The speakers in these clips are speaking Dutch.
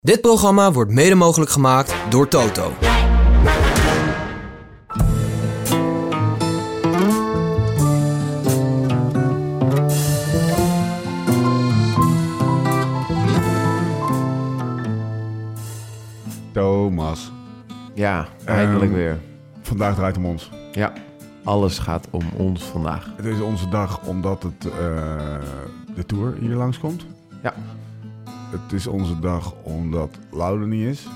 Dit programma wordt mede mogelijk gemaakt door Toto. Thomas, Ja, eindelijk Ehm, weer. vandaag draait het om ons. Ja, alles gaat om ons vandaag. Het is onze dag omdat het, eh, de Tour hier langskomt. Ja. Het is onze dag omdat Lau er niet is.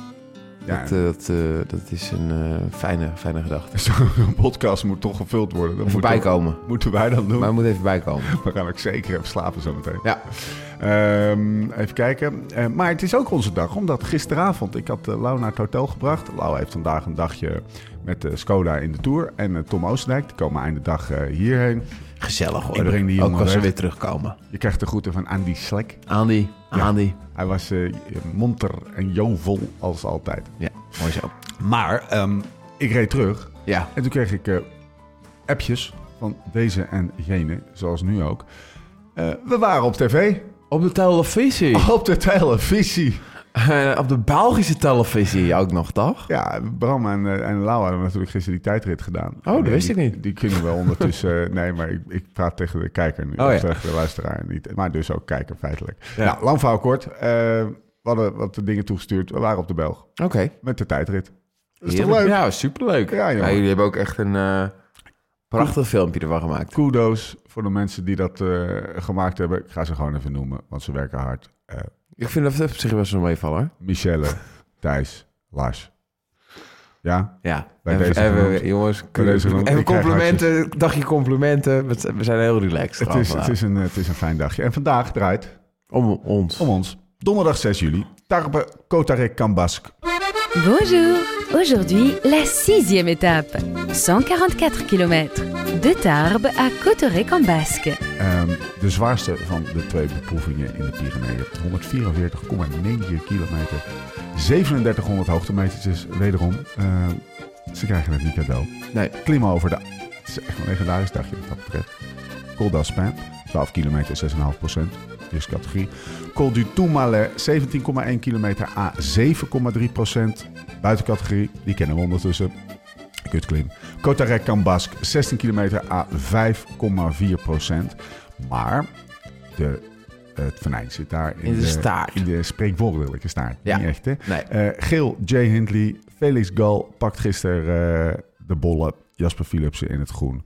Ja, dat, eh, dat, eh, dat is een eh, fijne, fijne gedachte. zo'n podcast moet toch gevuld worden. Dat Even moeten- bijkomen. Moeten wij dan doen. Maar we moeten even bijkomen. We gaan ook zeker even slapen zometeen. Ja. Ehm, even kijken. Maar het is ook onze dag, omdat gisteravond... Ik had Lau naar het hotel gebracht. Lau heeft vandaag een dagje met Skoda in de Tour. En Tom Oosterdijk, die komen einde dag hierheen. Gezellig hoor. Ik breng die Ook jongen als ze weer terugkomen. Je krijgt de groeten van Andy Slek. Andy. Andy. Hij was uh, monter en jovel als altijd. Ja, mooi zo. Maar ehm, ik reed terug Ja, en toen kreeg ik uh, appjes van deze en gene, zoals nu ook. Uh, we waren op tv. op de televisie. Op de televisie. Uh, op de Belgische televisie ook nog, toch? Ja, Bram en, uh, en Lau hadden natuurlijk gisteren die tijdrit gedaan. Oh, dat wist ik niet. Die kunnen wel ondertussen... nee, maar ik, ik, praat tegen de kijker nu. Oh, ja. Tegen de luisteraar niet. Maar dus ook kijker feitelijk. Ja. Nou, lang verhaal kort. We hadden wat dingen toegestuurd. We waren op de Belg. Oké. Okay. Met de tijdrit. Dat is Heerlijk. toch leuk? Ja, superleuk. Ja, ja, jullie hebben ook echt een prachtig filmpje ervan gemaakt. Kudos voor de mensen die dat uh, gemaakt hebben. Ik ga ze gewoon even noemen, want ze werken hard. Uh, ik vind dat op zich best wel meevaller. Michelle, Thijs, Lars. Ja? Ja. Bij even, deze even, jongens, Bij deze even complimenten, dagje complimenten. We we zijn heel relaxed. Het is, het, is een, het is een fijn dagje. En vandaag draait om ons. om ons. Donderdag 6 juli. Tarbe Cotarec Cambasque. Bonjour. Aujourd'hui, la sixième étape. 144 km. De Tarbes à Cotteret-en-Basque. Um, de zwaarste van de twee beproevingen in de Pyreneeën. 144,9 kilometer. 3700 hoogtemeters is wederom. Uh, ze krijgen het niet cadeau. Nee. Klimmen over de... Het is echt een legendarisch dagje wat dat betreft. Col d'Aspin, 12 kilometer, 6,5 procent. Eerste categorie. Col du Tourmalet, 17,1 kilometer, A 7,3 procent. Buitencategorie, die kennen we ondertussen. Kutklim. Cotarec Cambasque, 16 kilometer, A 5,4 procent. Maar de, het venijn zit daar in, in de, de, staart. In de spreekwoordelijke staart. Ja. Niet echt, hè? Nee. Uh, Geel, Jay Hindley, Felix Gal pakt gisteren uh, de bollen. Jasper Philipsen in het groen.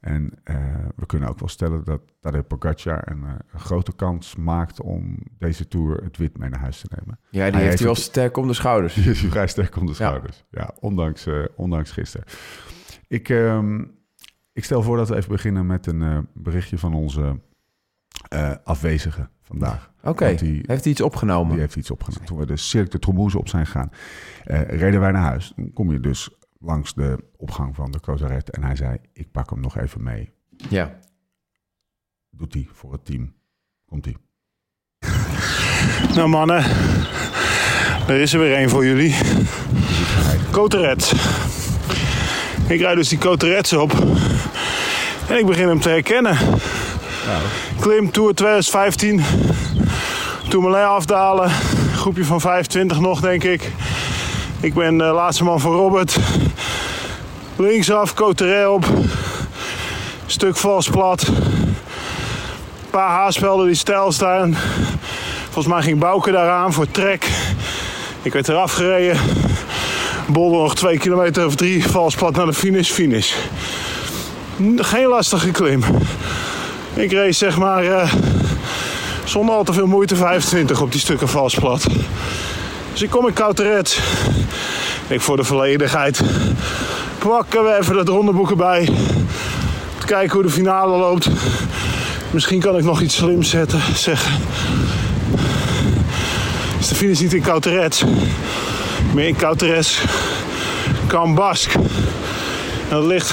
En uh, we kunnen ook wel stellen dat Tadej Pogacar een, uh, een, grote kans maakt om deze Tour het wit mee naar huis te nemen. Ja, die hij heeft hij wel sterk om de schouders. Die is vrij sterk om de schouders, ja, ja ondanks, uh, ondanks gisteren. Ik, um, ik stel voor dat we even beginnen met een uh, berichtje van onze afwezige vandaag. Oké, okay. heeft hij iets opgenomen? Die heeft iets opgenomen. Toen we de Cirque de Tromouse op zijn gegaan, reden wij naar huis. Dan kom je dus langs de opgang van de Cozaret. En hij zei, ik pak hem nog even mee. Ja. Doet hij voor het team. Komt hij. Nou mannen, er is er weer één voor jullie. Coteret. Ik rijd dus die Coterets op. En ik begin hem te herkennen. Ja. Klim Tour 2015. Tourmalet afdalen. Groepje van 25 nog denk ik. Ik ben de laatste man van Robert. Linksaf, Coteret op. Stuk vals plat. Een paar haarspelden die stijl staan. Volgens mij ging Bouke daaraan voor trek. Ik werd eraf gereden. Bolde nog twee kilometer of drie. Vals plat naar de finish. Finish. Geen lastige klim. Ik reed zeg maar uh, zonder al te veel moeite 25 op die stukken vals plat. Dus ik kom in Couteret. Ik voor de volledigheid pakken we even dat rondeboek erbij. Kijken hoe de finale loopt. Misschien kan ik nog iets slims zetten, zeggen. Is de finish niet in Couteret, maar in Couteres Cambasque. Dat ligt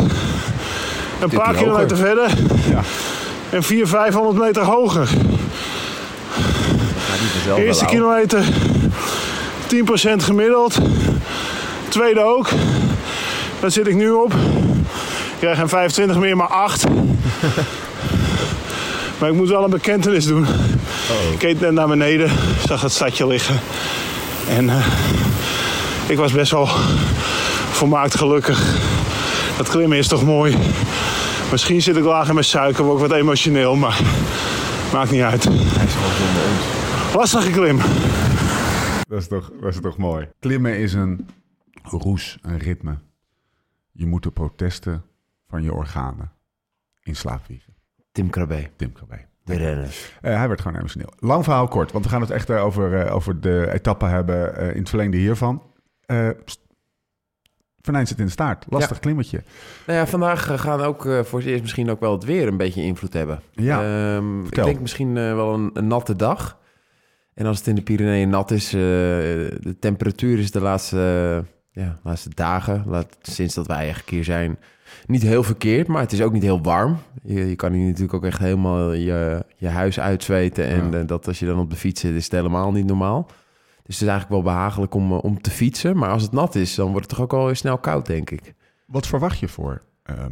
een paar kilometer verder. Ja. En 400, 500 meter hoger. Ja, Eerste kilometer 10% gemiddeld. Tweede ook. Daar zit ik nu op. Ik krijg geen 25 meer, maar 8. maar ik moet wel een bekentenis doen. Oh. Ik keek net naar beneden, zag het stadje liggen. En eh, ik was best wel volmaakt gelukkig. Dat klimmen is toch mooi. Misschien zit ik lager met suiker, word ik wat emotioneel, maar maakt niet uit. Hij is gewoon zonder ons. Lastige klim. Dat is, toch, dat is toch mooi. Klimmen is een roes, een ritme. Je moet de protesten van je organen in slaap wiegen. Tim Krabbe, Tim Krabbe. de renner. Eh, hij werd gewoon emotioneel. Lang verhaal kort, want we gaan het echt eh, over, eh, over de etappe hebben in het verlengde hiervan. Venijn zit in de staart. Lastig Ja. klimmetje. Nou ja, vandaag gaan ook voor het eerst misschien ook wel het weer een beetje invloed hebben. Ja, Ehm, ik denk misschien wel een, een natte dag. En als het in de Pyreneeën nat is, eh, de temperatuur is de laatste, eh, ja, laatste dagen, laat, sinds dat wij eigenlijk hier zijn, niet heel verkeerd. Maar het is ook niet heel warm. Je, je kan hier natuurlijk ook echt helemaal je, je huis uitzweten. En Ja. eh, dat als je dan op de fiets zit, is het helemaal niet normaal. Dus het is eigenlijk wel behagelijk om, om te fietsen. Maar als het nat is, dan wordt het toch ook al weer snel koud, denk ik. wat verwacht je voor ehm,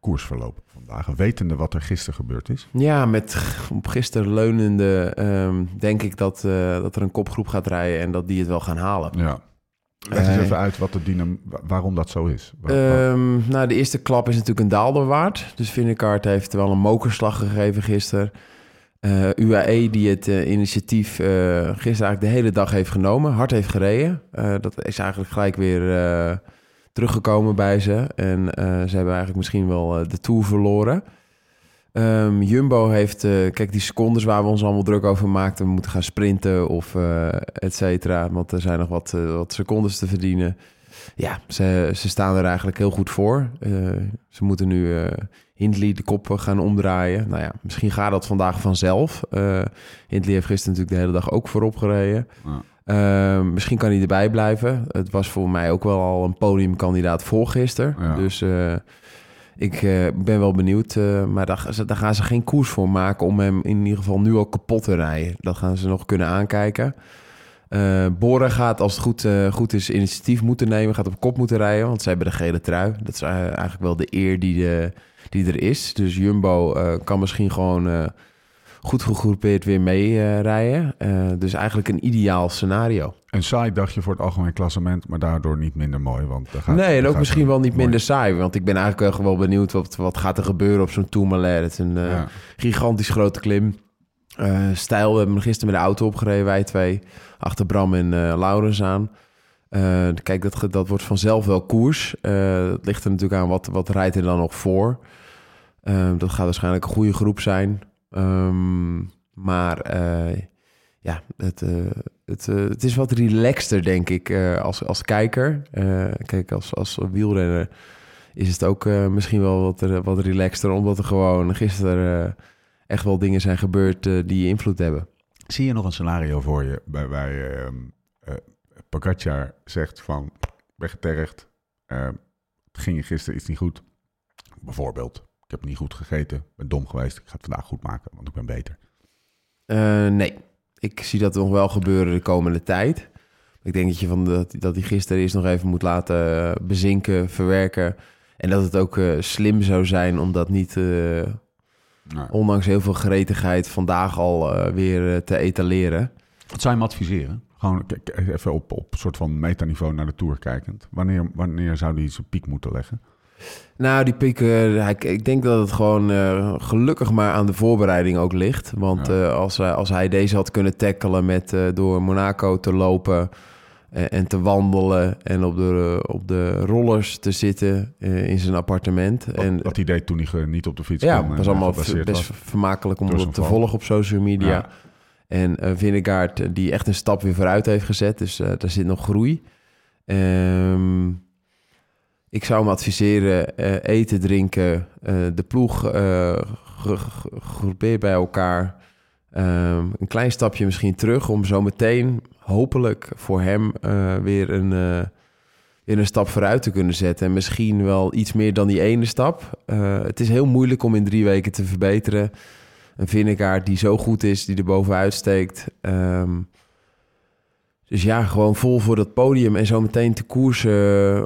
koersverloop vandaag? Wetende wat er gisteren gebeurd is. Ja, met op gisteren leunende ehm, denk ik dat, eh, dat er een kopgroep gaat rijden en dat die het wel gaan halen. Ja. Leg eens Eh, even uit wat de dynam wa- waarom dat zo is. Ehm, nou, de eerste klap is natuurlijk een daalder waard. Dus Vindekaart heeft wel een mokerslag gegeven gisteren. Eh, UAE die het initiatief eh, gisteren eigenlijk de hele dag heeft genomen. Hard heeft gereden. Dat is eigenlijk gelijk weer teruggekomen bij ze. En eh, ze hebben eigenlijk misschien wel eh, de Tour verloren. Ehm, Jumbo heeft, eh, kijk, die secondes waar we ons allemaal druk over maakten. We moeten gaan sprinten of et cetera. Want er zijn nog wat, wat secondes te verdienen. Ja, ze, ze staan er eigenlijk heel goed voor. Ze moeten nu Hindley de kop gaan omdraaien. Nou ja, misschien gaat dat vandaag vanzelf. Hindley heeft gisteren natuurlijk de hele dag ook voorop gereden. Ja. Eh, misschien kan hij erbij blijven. Het was voor mij ook wel al een podiumkandidaat voor gisteren. Ja. Dus eh, ik eh, ben wel benieuwd. eh, maar daar, daar gaan ze geen koers voor maken om hem in ieder geval nu al kapot te rijden. Dat gaan ze nog kunnen aankijken. Bora gaat, als het goed, goed is, initiatief moeten nemen. Gaat op kop moeten rijden, want ze hebben de gele trui. Dat is eigenlijk wel de eer die, de, die er is. Dus Jumbo kan misschien gewoon goed gegroepeerd weer mee rijden. Eh, dus eigenlijk een ideaal scenario. Een saai dagje voor het algemeen klassement, maar daardoor niet minder mooi. Want daar gaat, nee, en ook misschien wel niet mooi- minder saai. Want ik ben eigenlijk wel, benieuwd wat, wat gaat er gebeuren op zo'n Tourmalet. Het is een eh, Ja. gigantisch grote klim. Eh, stijl, we hebben hem gisteren met de auto opgereden, wij twee. Achter Bram en eh Laurens aan. Kijk, dat, dat wordt vanzelf wel koers. Het ligt er natuurlijk aan wat, wat rijdt er dan nog voor. Dat gaat waarschijnlijk een goede groep zijn. Ehm, maar eh, ja, het, eh, het, eh, het is wat relaxter, denk ik, als, als kijker. Kijk, als, als wielrenner is het ook misschien wel wat, wat relaxter... omdat er gewoon gisteren echt wel dingen zijn gebeurd die invloed hebben. Zie je nog een scenario voor je waarbij ehm eh, Pogacar zegt van, ben eh, het ging gisteren iets niet goed. Bijvoorbeeld, ik heb niet goed gegeten, ben dom geweest, ik ga het vandaag goed maken, want ik ben beter. Eh, nee, ik zie dat nog wel gebeuren de komende tijd. Ik denk dat je van dat, dat hij gisteren eerst nog even moet laten eh, bezinken, verwerken. En dat het ook eh, slim zou zijn om dat niet, ondanks heel veel gretigheid, vandaag al weer te etaleren. wat zou je hem adviseren? Gewoon even op, op soort van metaniveau naar de Tour kijkend. Wanneer, wanneer zou hij zijn piek moeten leggen? Nou, die piek, eh, hij- ik denk dat het gewoon eh, gelukkig maar aan de voorbereiding ook ligt. Want Ja. eh, als, hij- als hij deze had kunnen tackelen met door Monaco te lopen en te wandelen en op de, op de rollers te zitten in zijn appartement. Wat, en, wat hij deed toen hij niet op de fiets ja, kwam. en, was allemaal best was. vermakelijk om dat te volgen op social media. Ja. En eh, die echt een stap weer vooruit heeft gezet. Dus daar zit nog groei. Ehm, ik zou hem adviseren eh, eten, drinken, eh, de ploeg ge- gegroepeerd bij elkaar. Ehm, een klein stapje misschien terug om zo meteen hopelijk voor hem weer, een, weer een stap vooruit te kunnen zetten. En misschien wel iets meer dan die ene stap. Het is heel moeilijk om in drie weken te verbeteren. Een Vinnegaard die zo goed is, die er bovenuit steekt. Ehm, dus ja, gewoon vol voor dat podium en zo meteen te koersen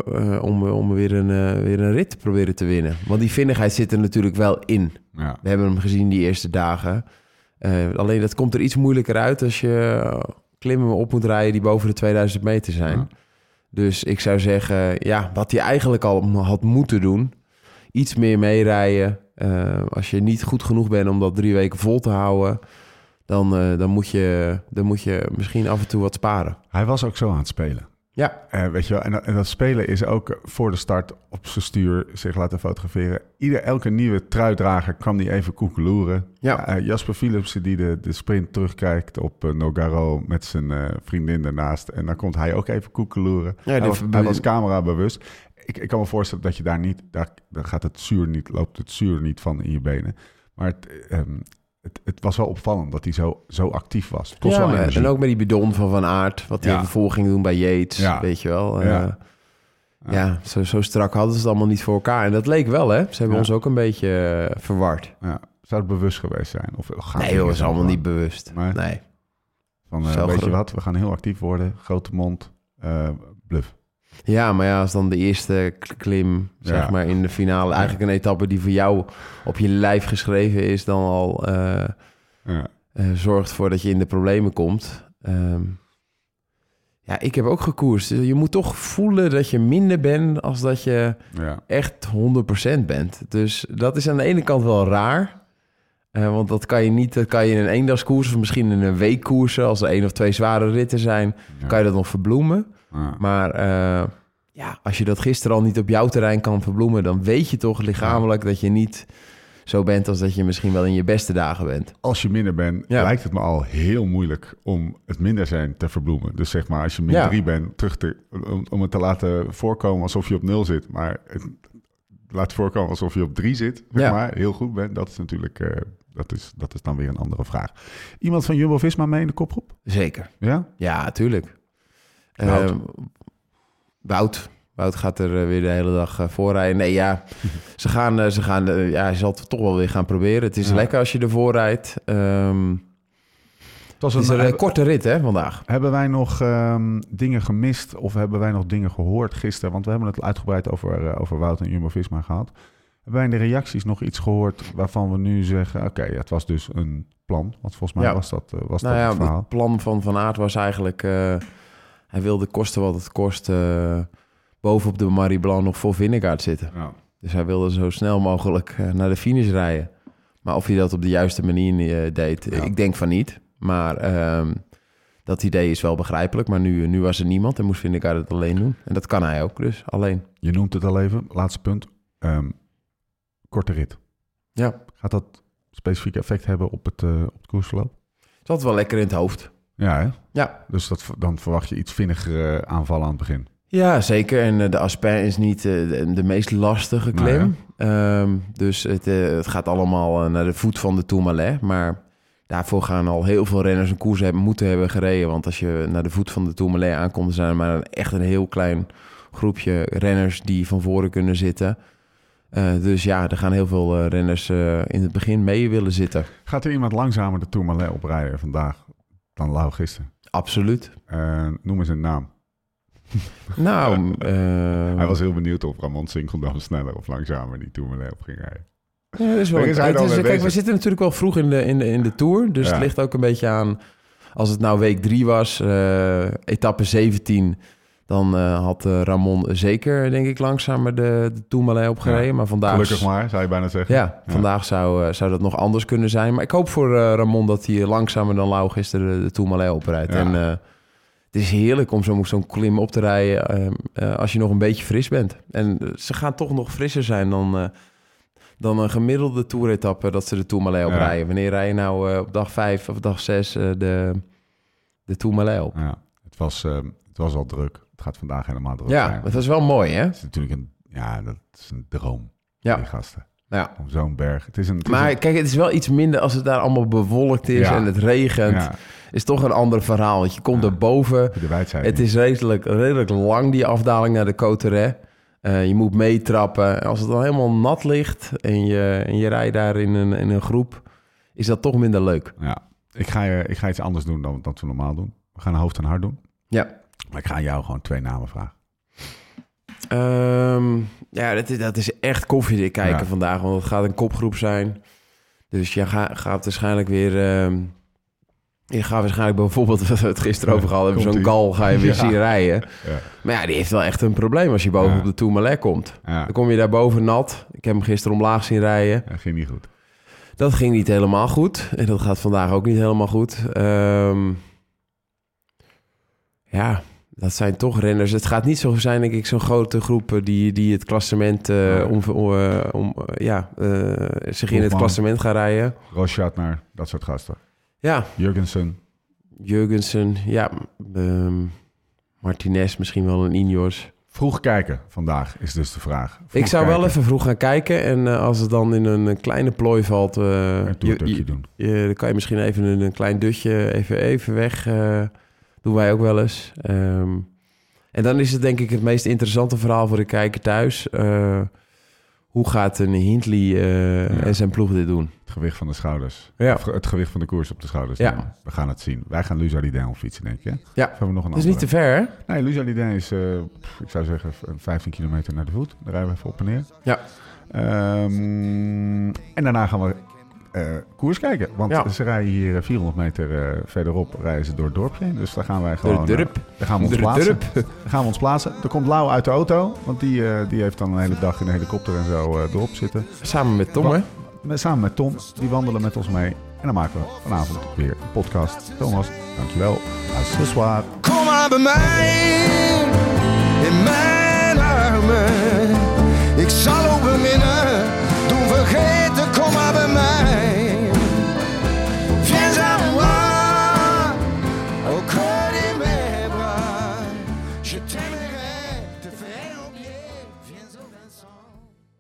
eh, om, om weer, een, eh, weer een rit te proberen te winnen. Want die vinnigheid zit er natuurlijk wel in. Ja. We hebben hem gezien die eerste dagen. Eh, alleen dat komt er iets moeilijker uit als je klimmen op moet rijden die boven de 2000 meter zijn. Ja. Dus ik zou zeggen, ja, wat hij eigenlijk al had moeten doen. Iets meer meerijden. Als je niet goed genoeg bent om dat drie weken vol te houden... Dan, eh, dan, moet je, dan moet je misschien af en toe wat sparen. Hij was ook zo aan het spelen. Ja, Eh, weet je wel, en, dat- en dat spelen is ook voor de start op zijn stuur zich laten fotograferen. Ieder, elke nieuwe truidrager kwam die even koekeloeren. Ja. Eh, Jasper Philipsen die de, de sprint terugkijkt op Nogaro met zijn vriendin ernaast. En dan komt hij ook even koekeloeren. Ja, hij, was, verbe- hij was camera bewust. Ik, ik kan me voorstellen dat je daar niet, daar, daar gaat het zuur niet, loopt het zuur niet van in je benen. Maar het, ehm, het, het was wel opvallend dat hij zo, zo actief was. Het kost ja wel maar- en ook met die bidon van Van Aert... wat hij Ja. ging doen bij Yates, Ja. weet je wel. Eh, Ja. ja, zo, zo strak hadden ze het allemaal niet voor elkaar. En dat leek wel, hè? Ze hebben Ja. ons ook een beetje eh, verward. Ja, zou het bewust geweest zijn? Of gaat Nee joh, niet is allemaal niet bewust. Nee. Nee. Van, eh, Zo weet je wat, we gaan heel actief worden. Grote mond, eh bluff. Ja, maar ja, als dan de eerste klim, zeg Ja. maar, in de finale... eigenlijk een etappe die voor jou op je lijf geschreven is... dan al eh, Ja. eh, zorgt voor dat je in de problemen komt. Ehm, ja, ik heb ook gekoerst. Dus Je moet toch voelen dat je minder bent... als dat je Ja. echt 100% bent. Dus dat is aan de ene kant wel raar... Eh, want dat kan je niet, dat kan je in een eendagskoers of misschien in een weekkoersen. Als er één of twee zware ritten zijn, Ja. kan je dat nog verbloemen. Ja. Maar eh, ja, als je dat gisteren al niet op jouw terrein kan verbloemen, dan weet je toch lichamelijk dat je niet zo bent als dat je misschien wel in je beste dagen bent. Als je minder bent, Ja. lijkt het me al heel moeilijk om het minder zijn te verbloemen. Dus zeg maar, als je min Ja. 3 bent, terug te, om, om het te laten voorkomen alsof je op 0 zit. Maar het laat voorkomen alsof je op 3 zit, zeg Ja. maar, heel goed bent. Dat is natuurlijk, eh, dat, is, dat is dan weer een andere vraag. Iemand van Jumbo-Visma mee in de kopgroep? Zeker. Ja? Ja, tuurlijk. Wout. Eh, Wout. Wout gaat er eh, weer de hele dag eh, voorrijden. Nee, ja, ze gaan, eh, ze gaan ja, hij zal het toch wel weer gaan proberen. Het is Ja. lekker als je ervoor rijdt. Ehm, Het was het is een, korte rit, hè, vandaag. Hebben wij nog ehm, dingen gemist of hebben wij nog dingen gehoord gisteren? Want we hebben het uitgebreid over, over Wout en Jumbo-Visma gehad. Hebben wij in de reacties nog iets gehoord waarvan we nu zeggen... oké, het was dus een plan. Want volgens mij Ja. was dat, was Nou dat ja, het verhaal. het plan van Van Aert was eigenlijk... hij wilde kosten wat het kost... eh, bovenop de Marie Blanc nog voor Vingegaard zitten. Ja. Dus hij wilde zo snel mogelijk eh, naar de finish rijden. Maar of hij dat op de juiste manier eh, deed, Ja. ik denk van niet. Maar ehm, dat idee is wel begrijpelijk. Maar nu, nu was er niemand en moest Vingegaard het alleen doen. En dat kan hij ook dus, alleen. Je noemt het al even, laatste punt. Ehm, korte rit. Ja, Gaat dat specifiek effect hebben op het, op het koersverloop? zat wel lekker in het hoofd. Ja, hè? Ja, Dus dat, dan verwacht je iets vinnigere aanvallen aan het begin. Ja, zeker. En eh, de Aspen is niet eh, de, de meest lastige klim. Ehm, dus het, eh, het gaat allemaal naar de voet van de Tourmalet. Maar daarvoor gaan al heel veel renners een koers hebben, moeten hebben gereden. Want als je naar de voet van de Tourmalet aankomt... dan zijn er maar echt een heel klein groepje renners die van voren kunnen zitten. Dus ja, er gaan heel veel renners in het begin mee willen zitten. Gaat er iemand langzamer de Tourmalet oprijden vandaag dan Lau gisteren? Absoluut. Eh, noem eens een naam. Nou, eh, Hij was heel benieuwd of Ramon Sinkeldam sneller of langzamer die Tourmalet op ging rijden. Ja, dat is wel is het is- kijk, we zitten natuurlijk wel vroeg in de, in de, in de Tour. Dus Ja. het ligt ook een beetje aan... Als het nou week drie was, eh, etappe 17... dan eh, had eh, Ramon zeker, denk ik, langzamer de, de Tourmalet opgereden. Ja. Maar vandaag... Gelukkig maar, zou je bijna zeggen. Ja, vandaag zou, eh, zou dat nog anders kunnen zijn. Maar ik hoop voor Ramon dat hij langzamer dan Lau gisteren de, de Tourmalet oprijdt. Ja. En het is heerlijk om zo'n klim op te rijden eh, eh, als je nog een beetje fris bent. En ze gaan toch nog frisser zijn dan, dan een gemiddelde toeretappe dat ze de Tourmalet oprijden. Wanneer rij je nou op dag 5 of dag 6 de, de Tourmalet op? Ja, het, was, eh, het was al druk. Het gaat vandaag helemaal druk Ja, zijn. dat was wel mooi, hè? Het is natuurlijk een, ja, dat is een droom. Ja. Die gasten. Ja. Op zo'n berg. Het is een, het is Maar een- kijk, het is wel iets minder als het daar allemaal bewolkt is Ja. en het regent. ja, Is toch een ander verhaal. Want je komt erboven. de. Het is redelijk, redelijk lang, die afdaling naar de Coterre. Eh je moet meetrappen. En als het dan helemaal nat ligt en je, en je rijdt daar in een, in een groep, is dat toch minder leuk. Ja, ik ga, je- ik ga iets anders doen dan dan we normaal doen. We gaan een hoofd en hart doen. Ja. Maar ik ga jou gewoon twee namen vragen. Ehm, ja, dat is, dat is echt koffiedik kijken Ja. vandaag, want het gaat een kopgroep zijn. Dus je ga- gaat waarschijnlijk weer... ehm, Je gaat waarschijnlijk bijvoorbeeld, wat we het gisteren over gehad hebben, zo'n gal ga je weer Ja. zien rijden. Ja. Maar ja, die heeft wel echt een probleem als je boven op de Tourmalet komt. Dan kom je daar boven nat. Ik heb hem gisteren omlaag zien rijden. Dat ging niet goed. Dat ging niet helemaal goed. En dat gaat vandaag ook niet helemaal goed. Ehm, ja, dat zijn toch renners. Het gaat niet zo zijn, denk ik, zo'n grote groep die, die het klassement eh, om, om, eh, eh, ja, zich in het klassement gaan rijden. Roschatner, dat soort gasten. Ja, Jurgensen. Jurgensen, ja, ehm, Martinez, misschien wel een Ineos. Vroeg kijken vandaag is dus de vraag. Vroeg Ik zou wel even vroeg gaan kijken. En als het dan in een, kleine plooi valt, een je- doen. je- dan kan je misschien even een, een klein dutje even, even weg. Doen wij ook wel eens. Ehm, en dan is het denk ik het meest interessante verhaal voor de kijker thuis. Eh, hoe gaat een Hindley eh, en zijn ploeg dit doen? Het gewicht van de schouders. Ja. Of Het gewicht van de koers op de schouders. Ja. nemen. We gaan het zien. Wij gaan Luzardin op fietsen, denk? Of Ja, hebben we nog een dat is niet te ver hè? Nee, Luzardin is, eh, ik zou zeggen, v- 15 kilometer naar de voet. Daar rijden we even op en neer. Ja. Ehm, en daarna gaan we eh, koers kijken. Want Ja. ze rijden hier eh, 400 meter eh, verderop rijden ze door het dorpje. heen. Dus daar gaan wij gewoon... Durp, eh, daar gaan we ons Durp, plaatsen. durp. Daar gaan we ons plaatsen. Er komt Lau uit de auto. Want die, eh, die heeft dan een hele dag in de helikopter en zo eh, erop zitten. Samen met Tom Wa- hè? Met- Samen met Tom. Die wandelen met ons mee. En dan maken we vanavond weer een podcast. Thomas, dankjewel. Accessoire. Kom maar bij mij, in mijn armen. Ik zal ook beminnen, doen vergeten, kom maar bij mij.